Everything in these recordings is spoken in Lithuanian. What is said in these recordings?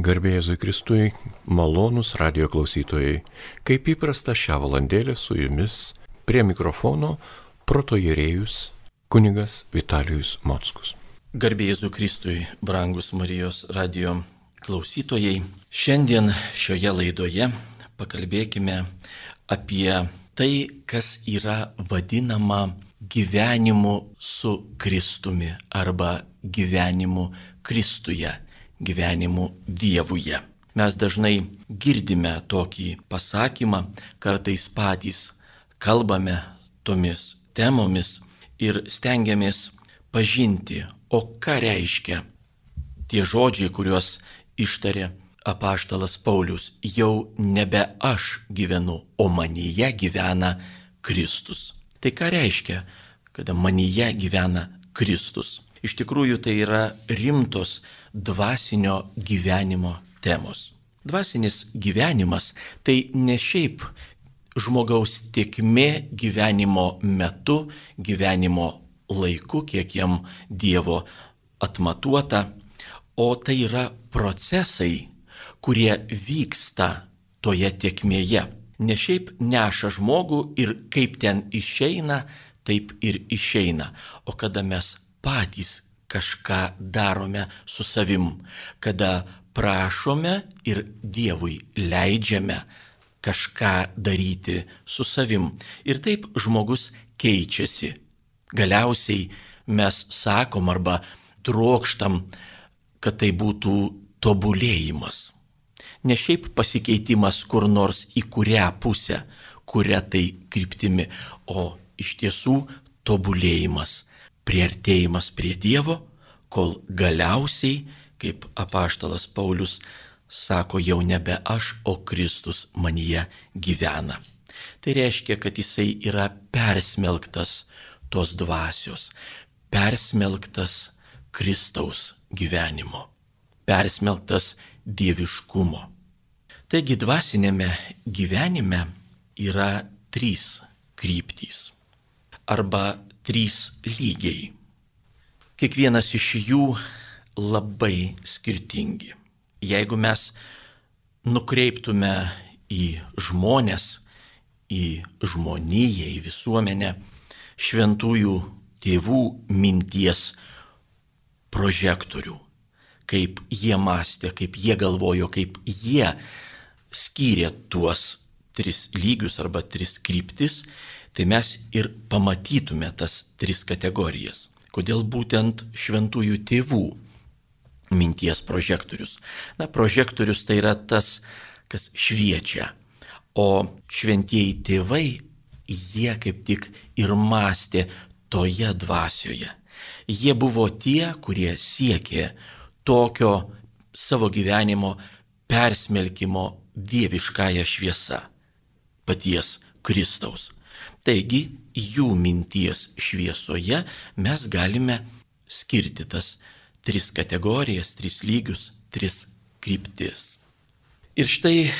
Garbėjai Kristui, malonus radio klausytojai, kaip įprasta šią valandėlę su jumis prie mikrofono protojėrėjus kunigas Vitalijus Mockus. Garbėjai Kristui, brangus Marijos radio klausytojai, šiandien šioje laidoje pakalbėkime apie tai, kas yra vadinama gyvenimu su Kristumi arba gyvenimu Kristuje gyvenimu Dievuje. Mes dažnai girdime tokį pasakymą, kartais patys kalbame tomis temomis ir stengiamės pažinti, o ką reiškia tie žodžiai, kuriuos ištarė apaštalas Paulius, jau nebe aš gyvenu, o manyje gyvena Kristus. Tai ką reiškia, kada manyje gyvena Kristus? Iš tikrųjų tai yra rimtos dvasinio gyvenimo temos. Dvasinis gyvenimas tai ne šiaip žmogaus tiekmė gyvenimo metu, gyvenimo laiku, kiek jam Dievo atmatuota, o tai yra procesai, kurie vyksta toje tiekmėje. Ne šiaip neša žmogų ir kaip ten išeina, taip ir išeina, o kada mes patys kažką darome su savim, kada prašome ir Dievui leidžiame kažką daryti su savim. Ir taip žmogus keičiasi. Galiausiai mes sakom arba trokštam, kad tai būtų tobulėjimas. Ne šiaip pasikeitimas kur nors į kurią pusę, kuria tai kryptimi, o iš tiesų tobulėjimas priartėjimas prie Dievo, kol galiausiai, kaip apaštalas Paulius sako, jau nebe aš, o Kristus manyje gyvena. Tai reiškia, kad jisai yra persmelktas tos dvasios, persmelktas Kristaus gyvenimo, persmelktas dieviškumo. Taigi dvasinėme gyvenime yra trys kryptys. Arba trys lygiai. Kiekvienas iš jų labai skirtingi. Jeigu mes nukreiptume į žmonės, į žmoniją, į visuomenę, šventųjų tėvų minties prožektorių, kaip jie mąstė, kaip jie galvojo, kaip jie skyrė tuos tris lygius arba tris kryptis, tai mes ir pamatytume tas tris kategorijas. Kodėl būtent šventųjų tėvų minties prožektorius? Na, prožektorius tai yra tas, kas šviečia, o šventieji tėvai, jie kaip tik ir mąstė toje dvasioje. Jie buvo tie, kurie siekė tokio savo gyvenimo persmelkimo dieviškąją šviesą paties Kristaus. Taigi jų minties šviesoje mes galime skirti tas tris kategorijas, tris lygius, tris kryptis. Ir štai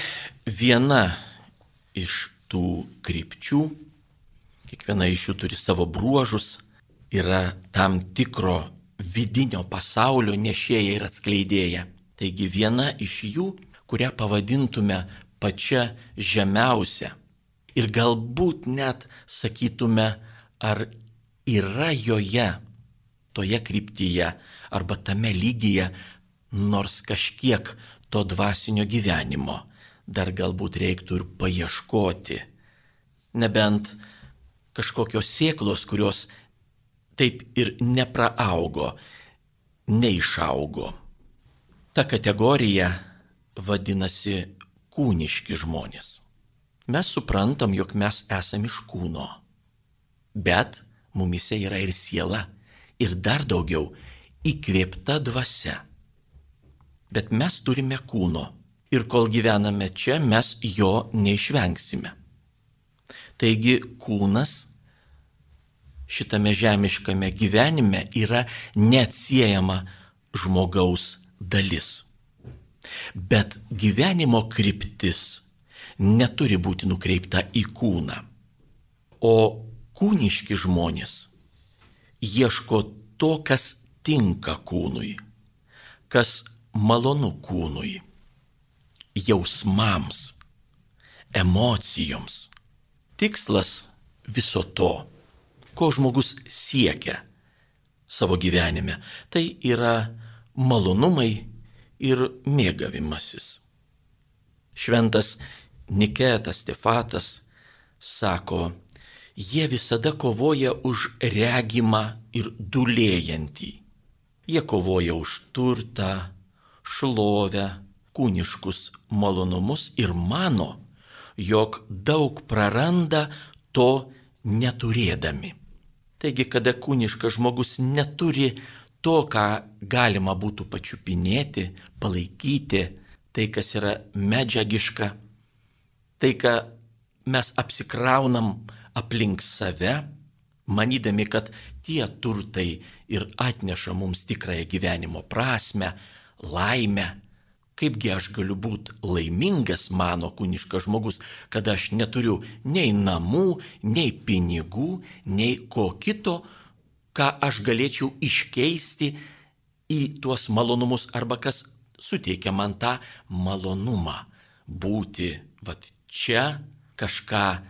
viena iš tų krypčių, kiekviena iš jų turi savo bruožus, yra tam tikro vidinio pasaulio nešėja ir atskleidėja. Taigi viena iš jų, kurią pavadintume pačia žemiausia ir galbūt net sakytume, ar yra joje, toje kryptyje arba tame lygyje nors kažkiek to dvasinio gyvenimo. Dar galbūt reiktų ir paieškoti. Nebent kažkokios sėklos, kurios taip ir nepraaugo, neišaugo. Ta kategorija vadinasi kūniški žmonės mes suprantam, jog mes esame iš kūno. Bet mumise yra ir siela, ir dar daugiau įkvėpta dvasia. Bet mes turime kūno ir kol gyvename čia, mes jo neišvengsime. Taigi kūnas šitame žemiškame gyvenime yra neatsiejama žmogaus dalis. Bet gyvenimo kryptis neturi būti nukreipta į kūną. O kūniški žmonės ieško to, kas tinka kūnui, kas malonu kūnui. jausmams, emocijoms. Tikslas viso to, ko žmogus siekia savo gyvenime, tai yra malonumai ir mėgavimasis. Šventas Niketas Stefatas sako, jie visada kovoja už regimą ir dulėjantį. Jie kovoja už turtą, šlovę, kūniškus malonumus ir mano, jog daug praranda to neturėdami. Taigi, kada kūniškas žmogus neturi to, ką galima būtų pačiupinėti, palaikyti, tai kas yra medžiagiška, tai ką mes apsikraunam aplink save, manydami, kad tie turtai ir atneša mums tikrąją gyvenimo prasme, laimę, kaipgi aš galiu būti laimingas mano kūniškas žmogus, kad aš neturiu nei namų, nei pinigų, nei ko kito, ką aš galėčiau iškeisti į tuos malonumus arba kas suteikia man tą malonumą būti vat, čia, kažką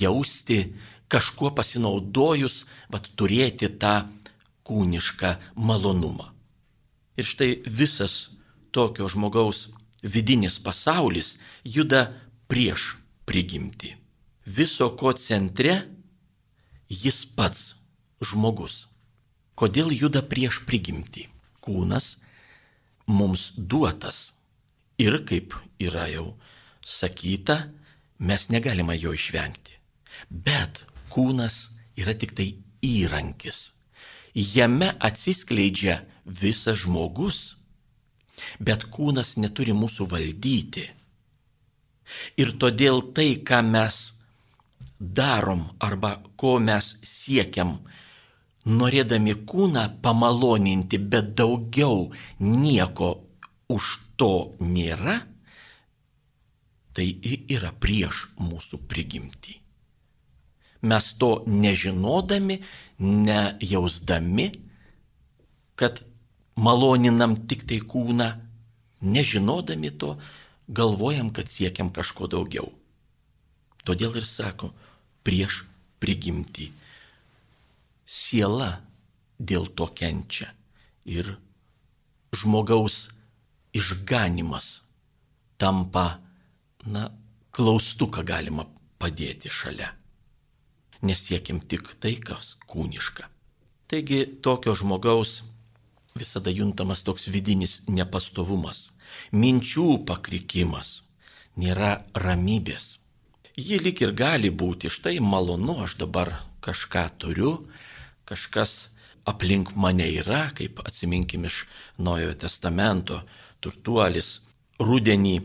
jausti, kažkuo pasinaudojus, vat, turėti tą kūnišką malonumą. Ir štai visas tokio žmogaus vidinis pasaulis juda prieš prigimti. Viso ko centre jis pats žmogus. Kodėl juda prieš prigimti? Kūnas mums duotas. Ir kaip yra jau sakyta, mes negalime jo išvengti. Bet kūnas yra tik tai įrankis. Jame atsiskleidžia visas žmogus bet kūnas neturi mūsų valdyti. Ir todėl tai, ką mes darom arba ko mes siekiam, norėdami kūną pamaloninti, bet daugiau nieko už to nėra, tai yra prieš mūsų prigimtį. Mes to nežinodami, nejausdami, kad maloninam tik tai kūną, nežinodami to, galvojam, kad siekiam kažko daugiau. Todėl ir sako, prieš prigimti. Siela dėl to kenčia ir žmogaus išganimas tampa, na, klaustuką galima padėti šalia. Nesiekim tik tai, kas kūniška. Taigi tokio žmogaus visada juntamas toks vidinis nepastovumas, minčių pakrikimas, nėra ramybės. Ji lik ir gali būti, štai malonu, aš dabar kažką turiu, kažkas aplink mane yra, kaip atsiminkim iš Naujojo testamento, turtuolis rudenį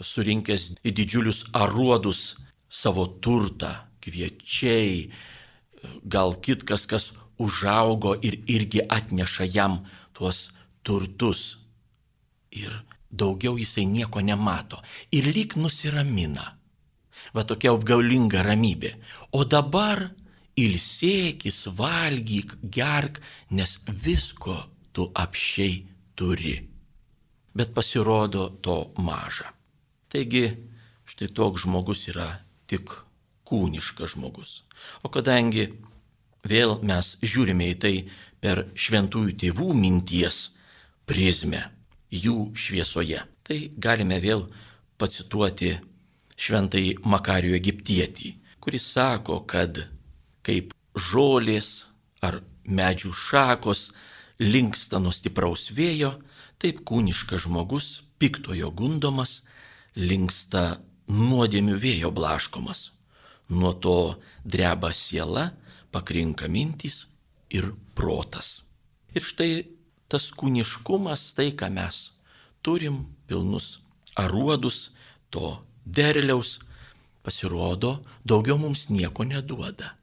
surinkęs į didžiulius aruodus savo turtą, kviečiai, gal kitkas, kas užaugo ir irgi atneša jam tuos turtus. Ir daugiau jisai nieko nemato. Ir lyg nusiramina. Va tokia apgaulinga ramybė. O dabar ilsėkis, valgyk, gerk, nes visko tu apšiai turi. Bet pasirodo to maža. Taigi, štai toks žmogus yra tik kūniškas žmogus. O kadangi vėl mes žiūrime į tai per šventųjų tėvų minties prizmę, jų šviesoje. Tai galime vėl pacituoti šventai Makarijų Egiptietį, kuris sako, kad kaip žolės ar medžių šakos linksta nuo stipraus vėjo, taip kūniškas žmogus, piktojo gundomas, linksta nuodėmių vėjo blaškomas. Nuo to dreba siela, pakrinka mintys ir protas. Ir štai tas kūniškumas, tai ką mes turim, pilnus aruodus, to derliaus, pasirodo, daugiau mums nieko neduoda.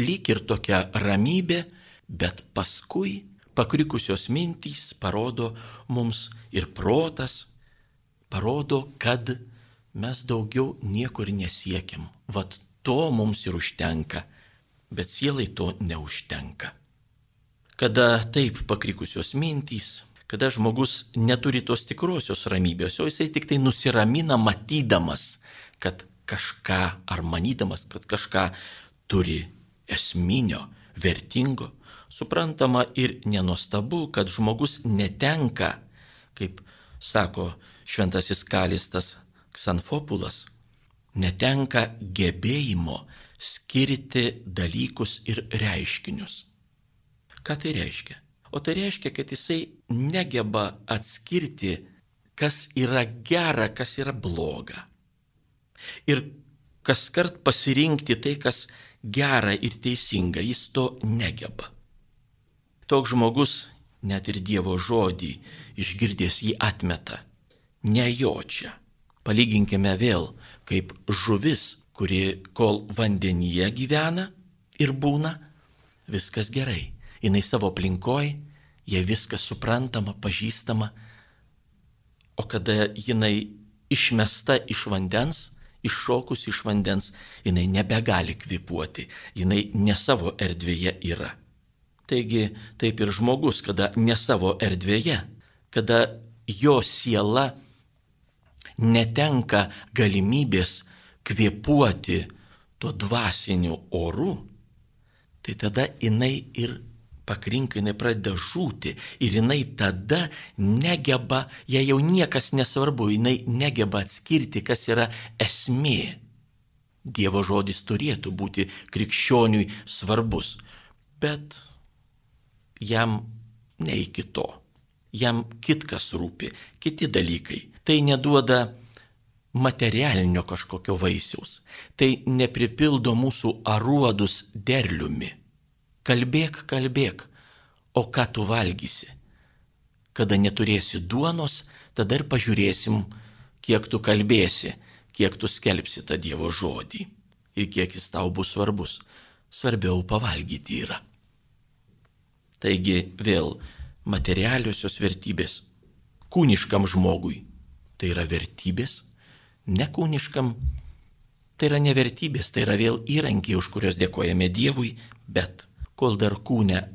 Lyg ir tokia ramybė, bet paskui pakrikusios mintys parodo mums ir protas, parodo, kad mes daugiau niekur nesiekiam. Vat to mums ir užtenka bet sielai to neužtenka. Kada taip pakrikusios mintys, kada žmogus neturi tos tikrosios ramybės, o jisai tik tai nusiramina matydamas, kad kažką ar manydamas, kad kažką turi esminio, vertingo. Suprantama ir nenostabu, kad žmogus netenka, kaip sako šventasis kalistas Ksanfopulas, netenka gebėjimo skirti dalykus ir reiškinius. Ką tai reiškia? O tai reiškia, kad jisai negeba atskirti, kas yra gera, kas yra bloga. Ir kas kart pasirinkti tai, kas gera ir teisinga, jis to negeba. Toks žmogus net ir Dievo žodį išgirdęs jį atmeta, nejočia. Palyginkime vėl, kaip žuvis, kuri kol vandenyje gyvena ir būna, viskas gerai jinai savo aplinkoj, jai viskas suprantama, pažįstama, o kada jinai išmesta iš vandens, iššokus iš vandens, jinai nebegali kvipuoti, jinai ne savo erdvėje yra. Taigi taip ir žmogus, kada ne savo erdvėje, kada jo siela netenka galimybės kvepuoti tuo dvasiniu oru, tai tada jinai ir pakrinka, jinai pradeda žūti ir jinai tada negeba, jai jau niekas nesvarbu, jinai negeba atskirti, kas yra esmė. Dievo žodis turėtų būti krikščioniui svarbus, bet jam ne iki to. Jam kitkas rūpi, kiti dalykai. Tai neduoda materialinio kažkokio vaisiaus. Tai nepripildo mūsų aruodus derliumi. Kalbėk, kalbėk, o ką tu valgysi? Kada neturėsi duonos, tada ir pažiūrėsim, kiek tu kalbėsi, kiek tu skelbsi tą Dievo žodį ir kiek jis tau bus svarbus. Svarbiau pavalgyti yra. Taigi vėl materialiosios vertybės. Kūniškam žmogui tai yra vertybės, nekūniškam tai yra nevertybės, tai yra vėl įrankiai, už kuriuos dėkojame Dievui, bet kol dar kūne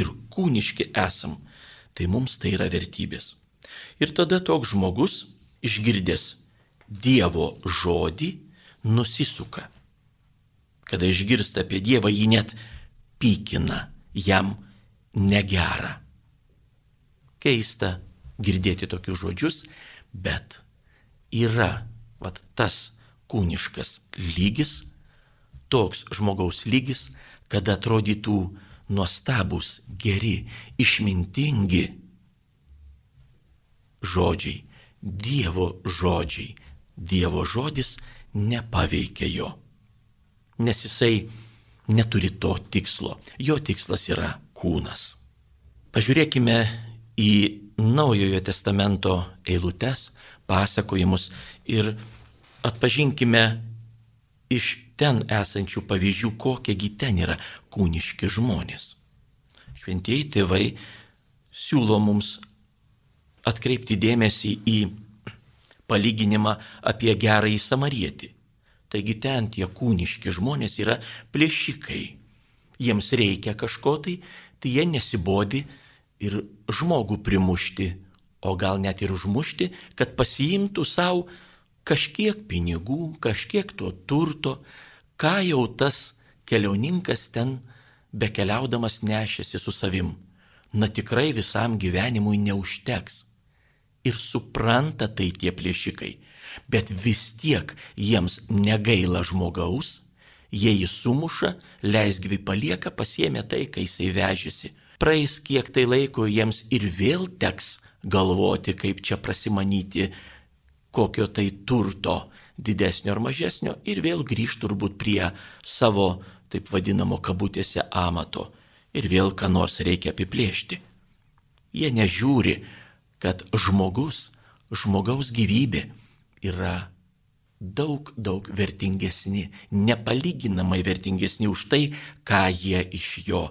ir kūniški esam, tai mums tai yra vertybės. Ir tada toks žmogus, išgirdęs Dievo žodį, nusisuka. Kada išgirsta apie Dievą, jį net pykina, jam negera. Keista girdėti tokius žodžius, bet yra vat, tas kūniškas lygis, toks žmogaus lygis, kad atrodytų nuostabus, geri, išmintingi žodžiai, Dievo žodžiai. Dievo žodis nepaveikia jo, nes jisai neturi to tikslo. Jo tikslas yra kūnas. Pažiūrėkime į Naujojo testamento eilutes, pasakojimus ir atpažinkime iš ten esančių pavyzdžių, kokiegi ten yra kūniški žmonės. Šventieji tėvai siūlo mums atkreipti dėmesį į palyginimą apie gerąjį samarietį. Taigi ten tie kūniški žmonės yra plėšikai. Jiems reikia kažko tai, tai jie nesibodi ir žmogų primušti, o gal net ir užmušti, kad pasiimtų savo kažkiek pinigų, kažkiek to turto, ką jau tas keliauninkas ten bekeliaudamas nešėsi su savim. Na tikrai visam gyvenimui neužteks. Ir supranta tai tie plėšikai, bet vis tiek jiems negaila žmogaus, jie jį sumuša, leisgyvi palieka, pasiemė tai, kai jisai vežėsi. Praeis kiek tai laiko jiems ir vėl teks galvoti, kaip čia prasimanyti kokio tai turto didesnio ar mažesnio ir vėl grįž turbūt prie savo, taip vadinamo, kabutėse amato ir vėl ką nors reikia apiplėšti. Jie nežiūri, kad žmogus, žmogaus gyvybė yra daug, daug vertingesni, nepalyginamai vertingesni už tai, ką jie iš jo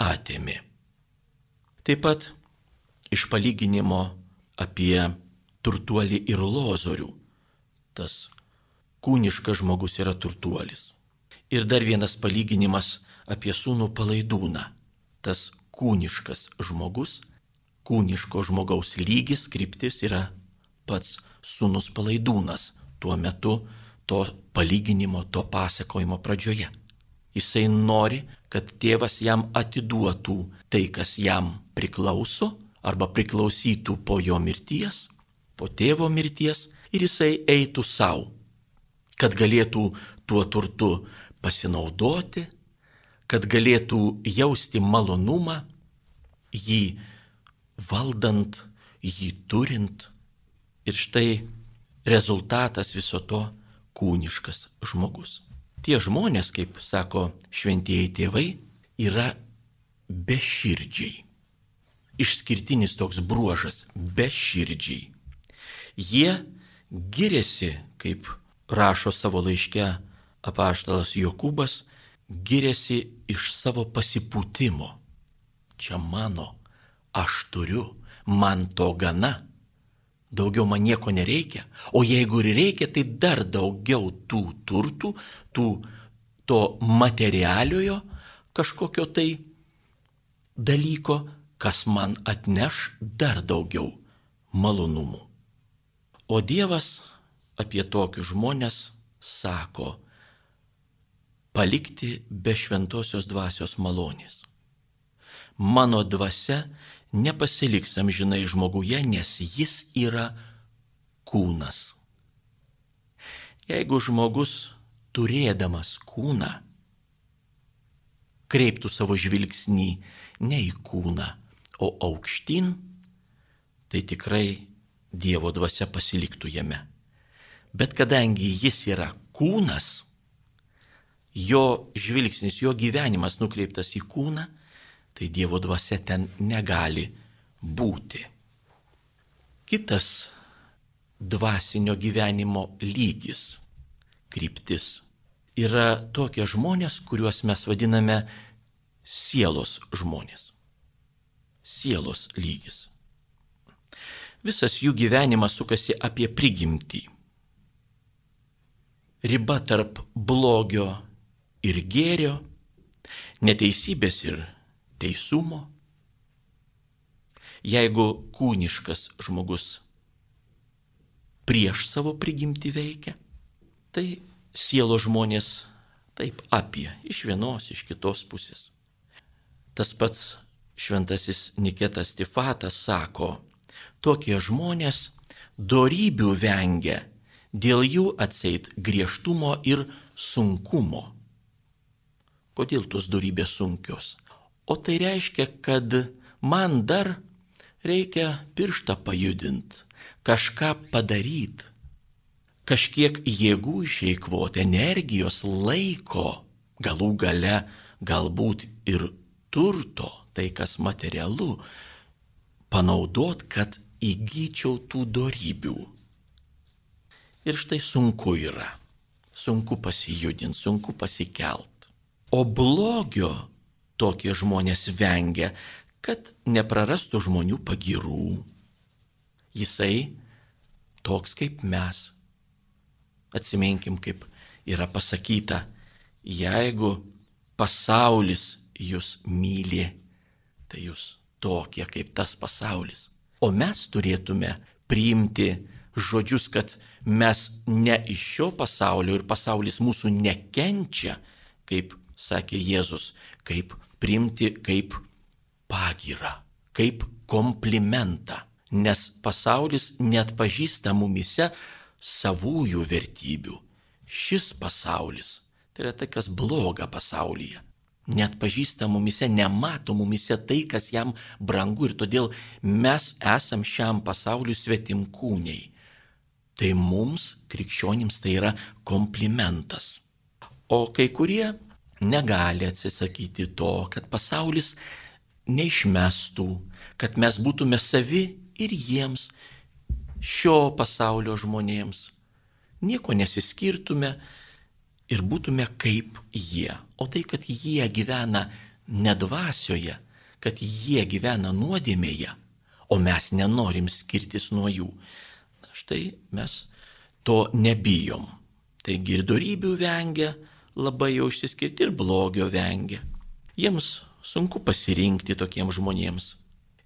atėmė. Taip pat iš palyginimo apie turtuolį ir lozorių. Tas kūniškas žmogus yra turtuolis. Ir dar vienas palyginimas apie sūnų palaidūną. Tas kūniškas žmogus kūniško žmogaus lygis, kryptis yra pats sūnus palaidūnas tuo metu to palyginimo, to pasakojimo pradžioje. Jisai nori, kad tėvas jam atiduotų tai, kas jam priklauso arba priklausytų po jo mirties, po tėvo mirties ir jisai eitų savo, kad galėtų tuo turtu pasinaudoti, kad galėtų jausti malonumą, jį valdant, jį turint. Ir štai rezultatas viso to kūniškas žmogus. Tie žmonės, kaip sako šventieji tėvai, yra beširdžiai. Išskirtinis toks bruožas - beširdžiai. Jie giriasi, kaip rašo savo laiške apaštalas Jokūbas, giriasi iš savo pasipūtimo. Čia mano, aš turiu, man to gana daugiau man nieko nereikia, o jeigu ir reikia, tai dar daugiau tų turtų, tų, to materialiojo kažkokio tai dalyko, kas man atneš dar daugiau malonumų. O Dievas apie tokius žmonės sako, palikti be šventosios dvasios malonės. Mano dvasia nepasiliks amžinai žmoguje, nes jis yra kūnas. Jeigu žmogus turėdamas kūną kreiptų savo žvilgsnį ne į kūną, o aukštyn, tai tikrai Dievo dvasia pasiliktų jame. Bet kadangi jis yra kūnas, jo žvilgsnis, jo gyvenimas nukreiptas į kūną, tai Dievo dvasia ten negali būti. Kitas dvasinio gyvenimo lygis, kryptis yra tokie žmonės, kuriuos mes vadiname sielos žmonės. Sielos lygis. Visas jų gyvenimas sukasi apie prigimtį. Riba tarp blogio ir gėrio, neteisybės ir teisumo. Jeigu kūniškas žmogus prieš savo prigimtį veikia, tai sielo žmonės taip apie, iš vienos, iš kitos pusės. Tas pats šventasis Niketas Tifatas sako, tokie žmonės darybių vengia, dėl jų atseit griežtumo ir sunkumo. Kodėl tos darybės sunkios? O tai reiškia, kad man dar reikia pirštą pajudinti, kažką padaryti, kažkiek jėgų išeikvoti, energijos, laiko, galų gale galbūt ir turto, tai kas materialu, panaudot, kad įgyčiau tų darybių. Ir štai sunku yra, sunku pasijudinti, sunku pasikelt. O blogio tokie žmonės vengia, kad neprarastų žmonių pagirų. Jisai toks kaip mes. Atsiminkim, kaip yra pasakyta, jeigu pasaulis jūs myli, tai jūs tokie kaip tas pasaulis. O mes turėtume priimti žodžius, kad mes ne iš šio pasaulio ir pasaulis mūsų nekenčia, kaip sakė Jėzus, kaip priimti kaip pagirą, kaip komplimentą, nes pasaulis net pažįsta mumise savųjų vertybių. Šis pasaulis tai yra tai, kas bloga pasaulyje. Net pažįsta mumise, nemato mumise tai, kas jam brangu ir todėl mes esam šiam pasauliu svetimkūniai. Tai mums, krikščionims, tai yra komplimentas. O kai kurie negali atsisakyti to, kad pasaulis neišmestų, kad mes būtume savi ir jiems, šio pasaulio žmonėms, nieko nesiskirtume ir būtume kaip jie. O tai, kad jie gyvena nedvasioje, kad jie gyvena nuodėmėje, o mes nenorim skirtis nuo jų. Štai mes to nebijom. Taigi ir darybių vengia, labai jau išsiskirti ir blogio vengia. Jiems sunku pasirinkti tokiems žmonėms.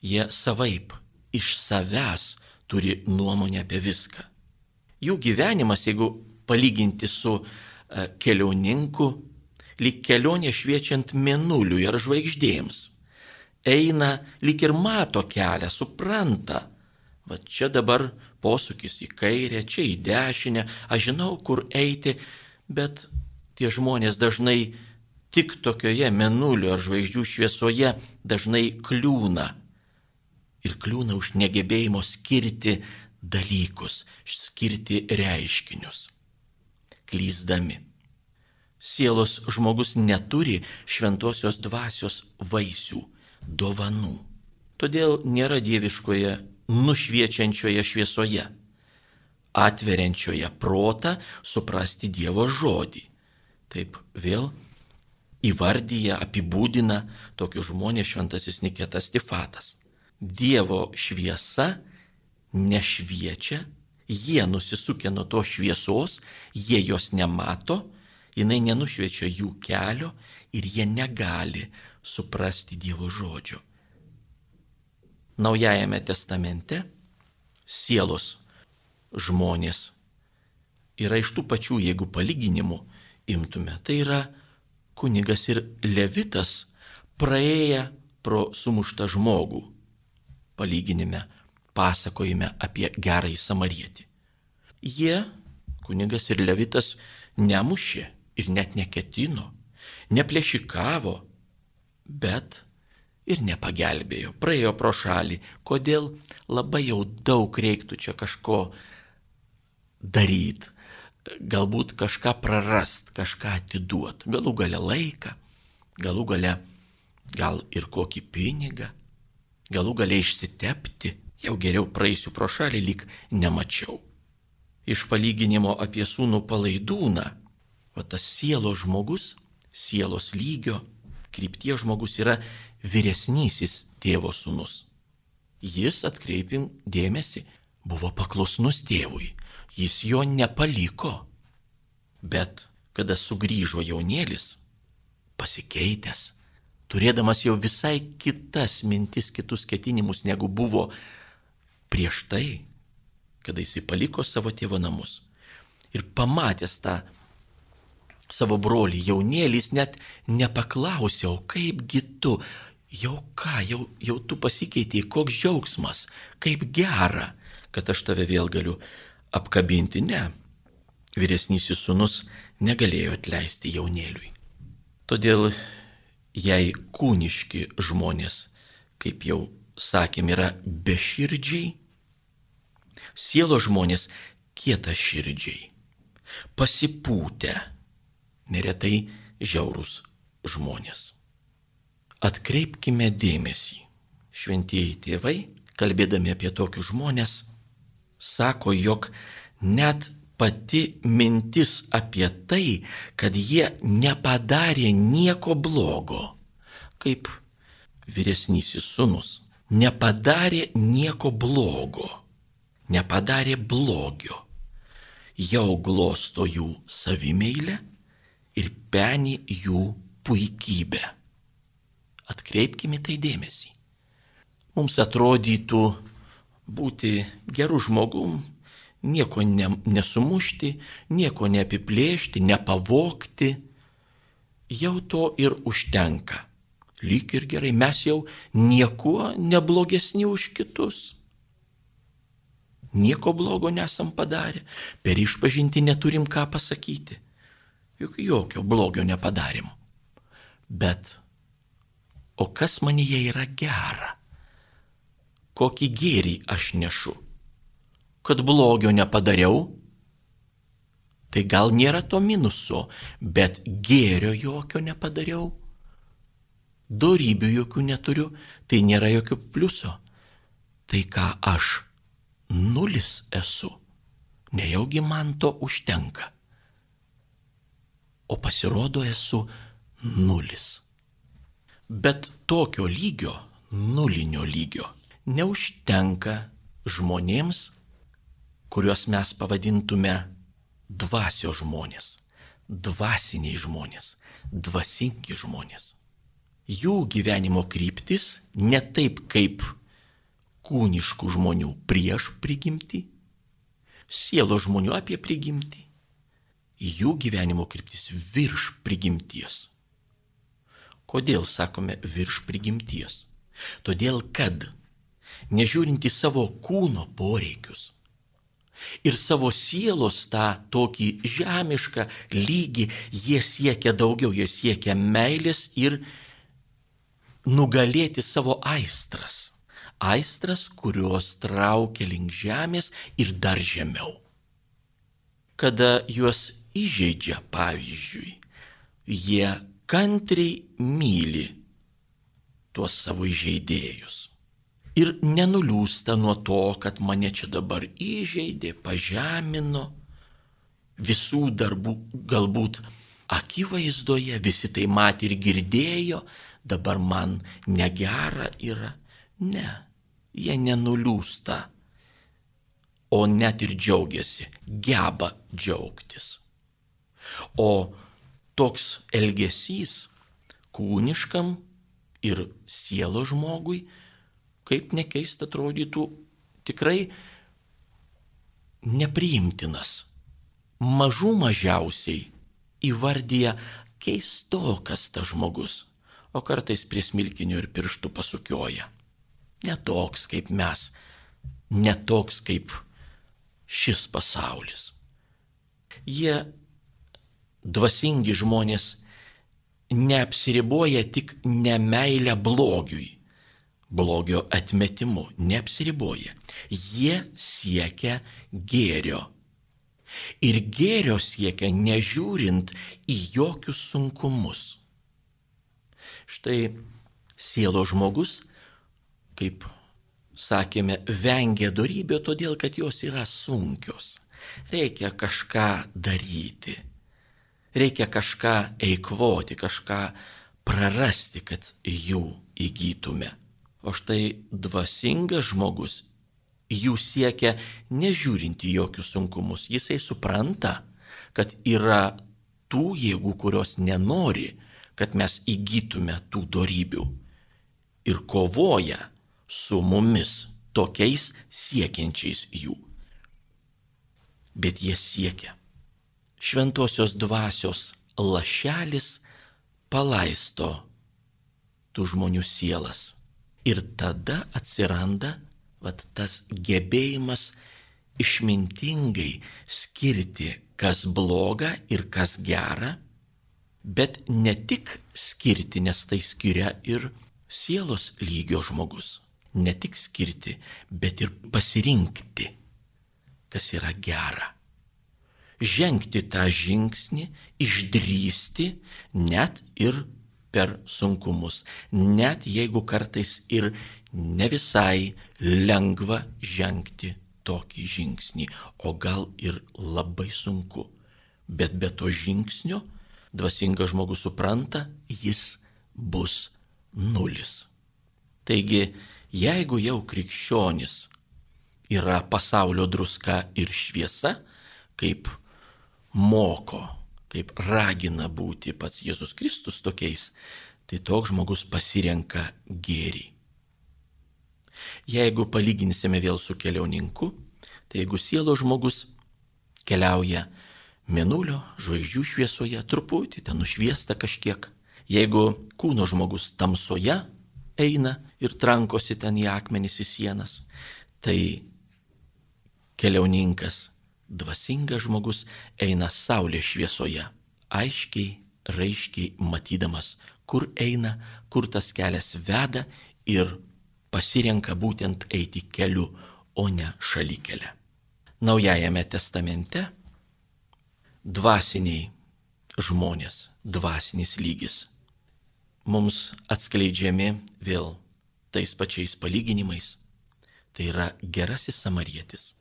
Jie savaip iš savęs turi nuomonę apie viską. Jų gyvenimas, jeigu palyginti su e, kelioninku, lyg kelionė šviečiant mėnuliui ar žvaigždėms. Eina lyg ir mato kelią, supranta. Va čia dabar posūkis į kairę, čia į dešinę, aš žinau, kur eiti, bet tie žmonės dažnai tik tokioje mėnulio ar žvaigždžių šviesoje dažnai kliūna. Ir kliūna už negebėjimo skirti dalykus, skirti reiškinius. Klyzdami. Sielos žmogus neturi šventosios dvasios vaisių, dovanų. Todėl nėra dieviškoje nušviečiančioje šviesoje, atveriančioje protą suprasti Dievo žodį. Taip vėl įvardyja, apibūdina tokius žmonės šventasis Niketas Tifatas. Dievo šviesa nešviečia, jie nusisukia nuo to šviesos, jie jos nemato, jinai nenušviečia jų kelio ir jie negali suprasti Dievo žodžio. Naujajame testamente sielos žmonės yra iš tų pačių, jeigu palyginimų imtume, tai yra kunigas ir levitas praėję pro sumuštą žmogų, palyginime, pasakojime apie gerąjį samarietį. Jie, kunigas ir levitas, nemušė ir net neketino, neplėšikavo, bet ir nepagelbėjo, praėjo pro šalį. Kodėl labai jau daug reiktų čia kažko daryti, galbūt kažką prarast, kažką atiduot, galų gale laiką, galų gale gal ir kokį pinigą, galų gale išsitepti, jau geriau praeisiu pro šalį, lyg nemačiau. Iš palyginimo apie sūnų palaidūną O tas sielos žmogus, sielos lygio, krypties žmogus yra vyresnysis tėvo sūnus. Jis, atkreipim dėmesį, buvo paklusnus tėvui, jis jo nepaliko. Bet kada sugrįžo jaunėlis, pasikeitęs, turėdamas jau visai kitas mintis, kitus ketinimus, negu buvo prieš tai, kada jis paliko savo tėvo namus. Ir pamatęs tą savo brolį jaunėlis net nepaklausė, o kaipgi tu, jau ką, jau, jau tu pasikeitėjai, koks džiaugsmas, kaip gera, kad aš tave vėl galiu apkabinti. Ne, vyresnysis sunus negalėjo atleisti jaunėliui. Todėl jei kūniški žmonės, kaip jau sakėm, yra beširdžiai, sielo žmonės kieta širdžiai, pasipūtę, neretai žiaurūs žmonės. Atkreipkime dėmesį. Šventieji tėvai, kalbėdami apie tokius žmonės, sako, jog net pati mintis apie tai, kad jie nepadarė nieko blogo, kaip vyresnysis sunus, nepadarė nieko blogo, nepadarė blogio, jau glosto jų savimeilę ir penį jų puikybę. Atkreipkime tai dėmesį. Mums atrodytų būti gerų žmogum, nieko ne, nesumušti, nieko neapiplėšti, nepavokti. Jau to ir užtenka. Lyg ir gerai, mes jau niekuo neblogesni už kitus. Nieko blogo nesam padarę, per išpažinti neturim ką pasakyti juk jokio blogio nepadarėm. Bet o kas manyje yra gera? Kokį gėrį aš nešu? Kad blogio nepadariau? Tai gal nėra to minuso, bet gėrio jokio nepadariau? Dorybių jokių neturiu, tai nėra jokio pliuso. Tai ką aš nulis esu, nejaugi man to užtenka o pasirodo esu nulis. Bet tokio lygio, nulinio lygio, neužtenka žmonėms, kuriuos mes pavadintume dvasio žmonės, dvasiniai žmonės, dvasingi žmonės. Jų gyvenimo kryptis ne taip kaip kūniškų žmonių prieš prigimtį, sielo žmonių apie prigimtį, jų gyvenimo kryptis virš prigimties. Kodėl sakome virš prigimties? Todėl, kad nežiūrint į savo kūno poreikius ir savo sielos tą tokį žemišką lygį, jie siekia daugiau, jie siekia meilės ir nugalėti savo aistras. Aistras, kurios traukia link žemės ir dar žemiau. Kada juos įžeidžia, pavyzdžiui, jie kantriai myli tuos savo įžeidėjus. Ir nenuliūsta nuo to, kad mane čia dabar įžeidė, pažemino, visų darbų galbūt akivaizdoje, visi tai matė ir girdėjo, dabar man negera yra. Ne, jie nenuliūsta, o net ir džiaugiasi, geba džiaugtis. O toks elgesys kūniškam ir sielo žmogui, kaip nekeista atrodytų, tikrai nepriimtinas. Mažų mažiausiai įvardyja keistokas tas žmogus, o kartais prie smilkinių ir pirštų pasukioja. Netoks kaip mes, netoks kaip šis pasaulis. Jie dvasingi žmonės neapsiriboja tik nemailę blogiui, blogio atmetimu, neapsiriboja. Jie siekia gėrio. Ir gėrio siekia nežiūrint į jokius sunkumus. Štai sielo žmogus, kaip sakėme, vengia darybė todėl, kad jos yra sunkios. Reikia kažką daryti reikia kažką eikvoti, kažką prarasti, kad jų įgytume. O štai dvasingas žmogus jų siekia nežiūrinti jokius sunkumus. Jisai supranta, kad yra tų jėgų, kurios nenori, kad mes įgytume tų darybių. Ir kovoja su mumis tokiais siekiančiais jų. Bet jie siekia šventosios dvasios lašelis palaisto tų žmonių sielas. Ir tada atsiranda vat, tas gebėjimas išmintingai skirti, kas bloga ir kas gera, bet ne tik skirti, nes tai skiria ir sielos lygio žmogus. Ne tik skirti, bet ir pasirinkti, kas yra gera žengti tą žingsnį, išdrysti net ir per sunkumus, net jeigu kartais ir ne visai lengva žengti tokį žingsnį, o gal ir labai sunku. Bet be to žingsnio dvasingas žmogus supranta, jis bus nulis. Taigi, jeigu jau krikščionis yra pasaulio druska ir šviesa, kaip moko, kaip ragina būti pats Jėzus Kristus tokiais, tai toks žmogus pasirenka gėrį. Jeigu palyginsime vėl su keliauninku, tai jeigu sielo žmogus keliauja Mėnulio žvaigždžių šviesoje, truputį ten nušviesta kažkiek. Jeigu kūno žmogus tamsoje eina ir trankosi ten į akmenis į sienas, tai keliauninkas dvasingas žmogus eina saulės šviesoje, aiškiai, raiškiai matydamas, kur eina, kur tas kelias veda ir pasirenka būtent eiti keliu, o ne šalykelę. Naujajame testamente dvasiniai žmonės, dvasinis lygis mums atskleidžiami vėl tais pačiais palyginimais. Tai yra gerasis samarietis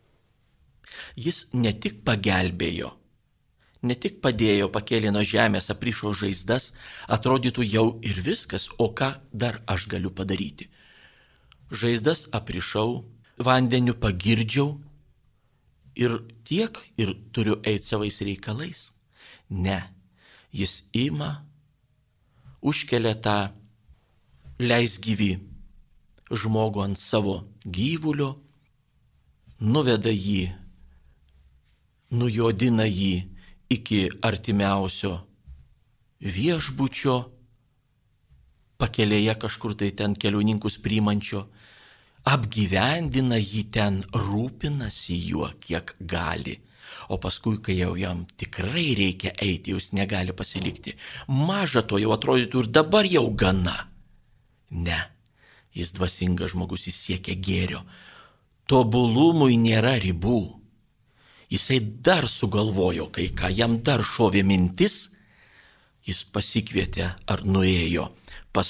Jis ne tik pagelbėjo, ne tik padėjo pakėlė nuo žemės, aprišo žaizdas, atrodytų jau ir viskas, o ką dar aš galiu padaryti. Žaizdas aprišau, vandeniu pagirdžiau ir tiek ir turiu eiti savais reikalais. Ne, jis ima, užkelia tą leis gyvi žmogų ant savo gyvulio, nuveda jį, nujodina jį iki artimiausio viešbučio, pakelėje kažkur tai ten keliauninkus priimančio, apgyvendina jį ten, rūpinasi juo, kiek gali. O paskui, kai jau jam tikrai reikia eiti, jūs negali pasilikti. Maža to jau atrodytų ir dabar jau gana. Ne, jis dvasingas žmogus, jis siekia gėrio. Tobulumui nėra ribų. Jisai dar sugalvojo kai ką, jam dar šovė mintis, jis pasikvietė ar nuėjo pas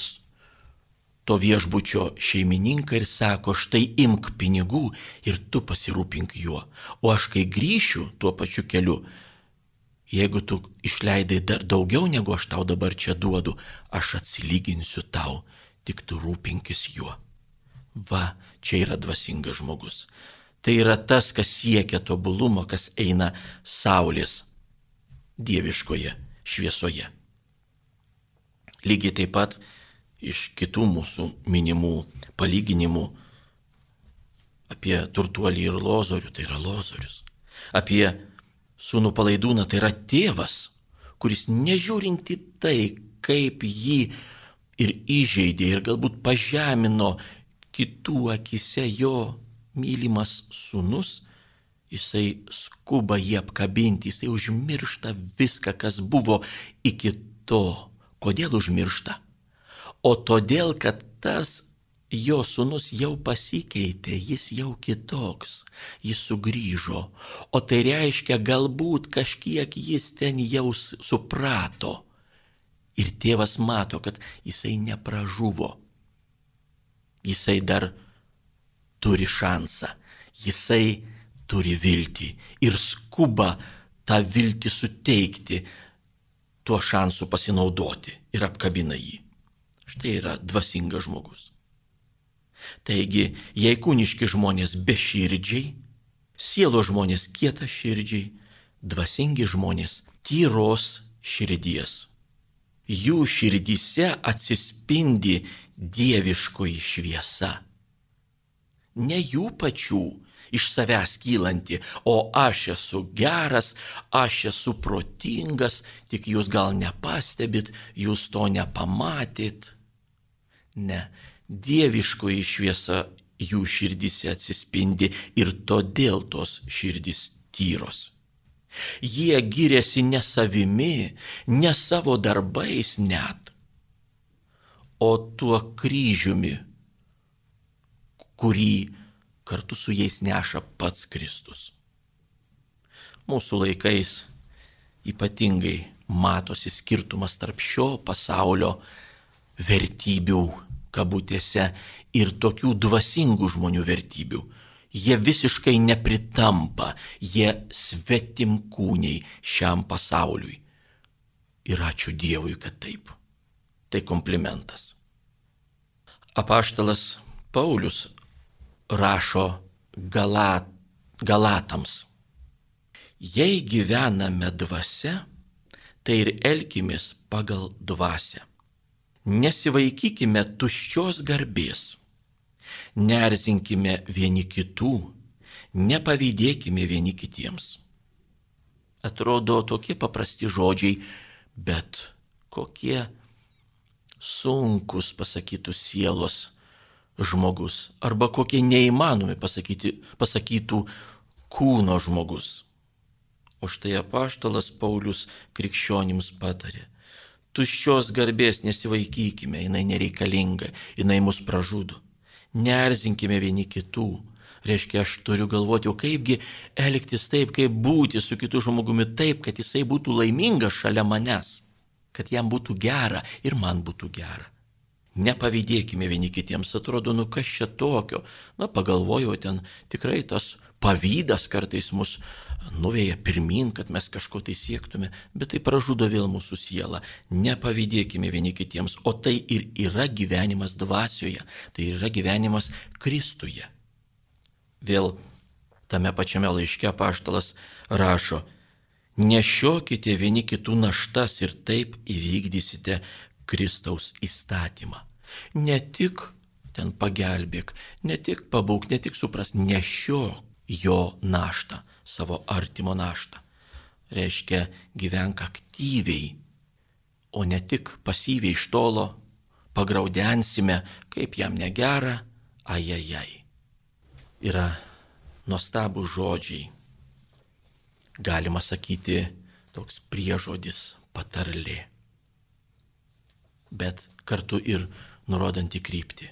to viešbučio šeimininką ir sako, štai imk pinigų ir tu pasirūpink juo. O aš kai grįšiu tuo pačiu keliu, jeigu tu išleidai dar daugiau negu aš tau dabar čia duodu, aš atsilyginsiu tau, tik tu rūpinkis juo. Va, čia yra dvasingas žmogus. Tai yra tas, kas siekia tobulumo, kas eina Saulės dieviškoje šviesoje. Lygiai taip pat iš kitų mūsų minimų palyginimų apie turtuolį ir lozorių, tai yra lozorius. Apie sūnų palaidūną, tai yra tėvas, kuris nežiūrinti tai, kaip jį ir įžeidė ir galbūt pažemino kitų akise jo mylimas sūnus, jisai skuba jį apkabinti, jisai užmiršta viską, kas buvo iki to. Kodėl užmiršta? o todėl, kad tas jo sunus jau pasikeitė, jis jau kitoks, jis sugrįžo, o tai reiškia, galbūt kažkiek jis ten jau suprato. Ir tėvas mato, kad jisai nepražuvo. Jisai dar turi šansą, jisai turi viltį ir skuba tą viltį suteikti, tuo šansu pasinaudoti ir apkabina jį. Štai yra dvasingas žmogus. Taigi, jei kūniški žmonės beširdžiai, sielo žmonės kieta širdžiai, dvasingi žmonės tyros širdies. Jų širdyse atsispindi dieviškoji šviesa. Ne jų pačių iš savęs kylanti, o aš esu geras, aš esu protingas, tik jūs gal nepastebit, jūs to nepamatyt. Ne, dieviškoji šviesa jų širdise atsispindi ir todėl tos širdis tyros. Jie giriasi ne savimi, ne savo darbais net, o tuo kryžiumi, kurį kartu su jais neša pats Kristus. Mūsų laikais ypatingai matosi skirtumas tarp šio pasaulio vertybių kabutėse ir tokių dvasingų žmonių vertybių. Jie visiškai nepritampa, jie svetimkūniai šiam pasauliui. Ir ačiū Dievui, kad taip. Tai komplimentas. Apaštalas Paulius rašo galat, Galatams. Jei gyvename dvasia, tai ir elkimės pagal dvasę nesivaikykime tuščios garbės, nerzinkime vieni kitų, nepavydėkime vieni kitiems. Atrodo tokie paprasti žodžiai, bet kokie sunkus pasakytų sielos žmogus, arba kokie neįmanomi pasakyti, pasakytų kūno žmogus. O štai apaštalas Paulius krikščionims patarė tuščios garbės nesivaikykime, jinai nereikalinga, jinai mus pražudo. Nerzinkime vieni kitų. Reiškia, aš turiu galvoti, o kaipgi elgtis taip, kaip būti su kitu žmogumi taip, kad jisai būtų laimingas šalia manęs, kad jam būtų gera ir man būtų gera. Nepavydėkime vieni kitiems, atrodo, nu kas čia tokio. Na, pagalvojau, ten tikrai tas pavydas kartais mus nuvėja pirmin, kad mes kažko tai siektume, bet tai pražudo vėl mūsų sielą. Nepavydėkime vieni kitiems, o tai ir yra gyvenimas dvasioje, tai yra gyvenimas Kristuje. Vėl tame pačiame laiške paštalas rašo, nešiokite vieni kitų naštas ir taip įvykdysite Kristaus įstatymą. Ne tik ten pagelbėk, ne tik pabūk, ne tik supras, nešiok jo naštą, savo artimo naštą. Reiškia, gyvenk aktyviai, o ne tik pasyviai iš tolo, pagraudensime, kaip jam negera, ajajai. Yra nuostabų žodžiai. Galima sakyti, toks priežodis patarlė. Bet kartu ir nurodanti kryptį.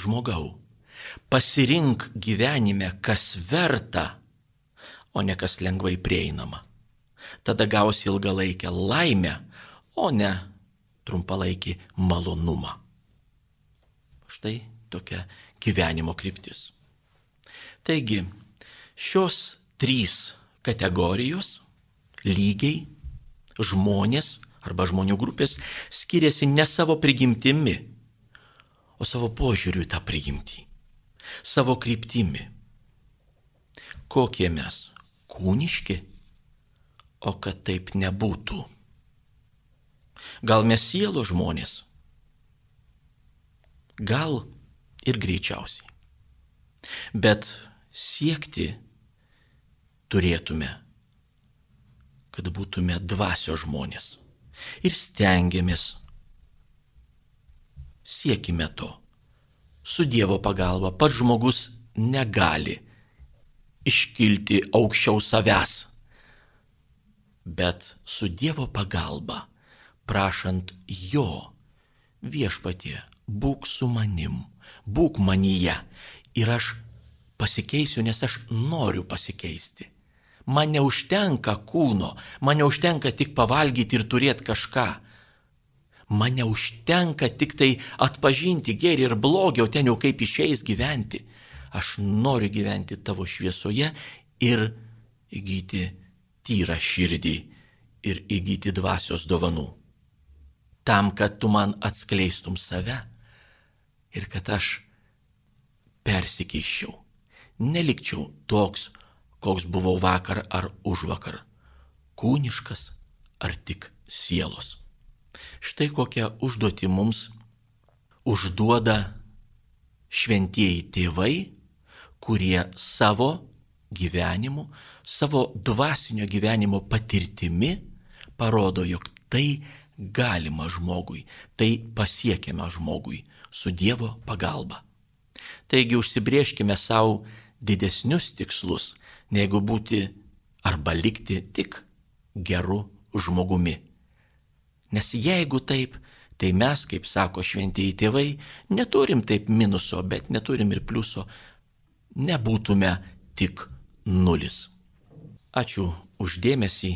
Žmogau, pasirink gyvenime, kas verta, o ne kas lengvai prieinama. Tada gausi ilgalaikę laimę, o ne trumpalaikį malonumą. Štai tokia gyvenimo kryptis. Taigi, šios trys kategorijos lygiai žmonės arba žmonių grupės skiriasi ne savo prigimtimi, o savo požiūriu į tą prigimtį, savo kryptimi. Kokie mes kūniški, o kad taip nebūtų. Gal mes sielo žmonės? Gal ir greičiausiai. Bet siekti turėtume, kad būtume dvasio žmonės. Ir stengiamės, siekime to. Su Dievo pagalba pats žmogus negali iškilti aukščiau savęs. Bet su Dievo pagalba prašant jo viešpatie, būk su manim, būk manyje ir aš pasikeisiu, nes aš noriu pasikeisti. Man neužtenka kūno, man neužtenka tik pavalgyti ir turėti kažką. Man neužtenka tik tai atpažinti gėrį ir blogį, o ten jau kaip išeis gyventi. Aš noriu gyventi tavo šviesoje ir įgyti tyrą širdį ir įgyti dvasios dovanų tam, kad tu man atskleistum save ir kad aš persikeiščiau. Nelikčiau toks, koks buvau vakar ar už vakar. Kūniškas ar tik sielos. Štai kokią užduotį mums užduoda šventieji tėvai, kurie savo gyvenimu, savo dvasinio gyvenimo patirtimi parodo, jog tai galima žmogui, tai pasiekiama žmogui su Dievo pagalba. Taigi užsibrieškime savo didesnius tikslus, negu būti arba likti tik geru žmogumi. Nes jeigu taip, tai mes, kaip sako šventieji tėvai, neturim taip minuso, bet neturim ir pliuso, nebūtume tik nulis. Ačiū uždėmesį,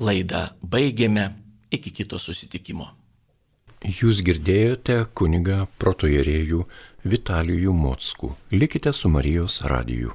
laidą baigėme. Iki kito susitikimo. Jūs girdėjote kunigą protojerėjų Vitalijų Mockų. Likite su Marijos radiju.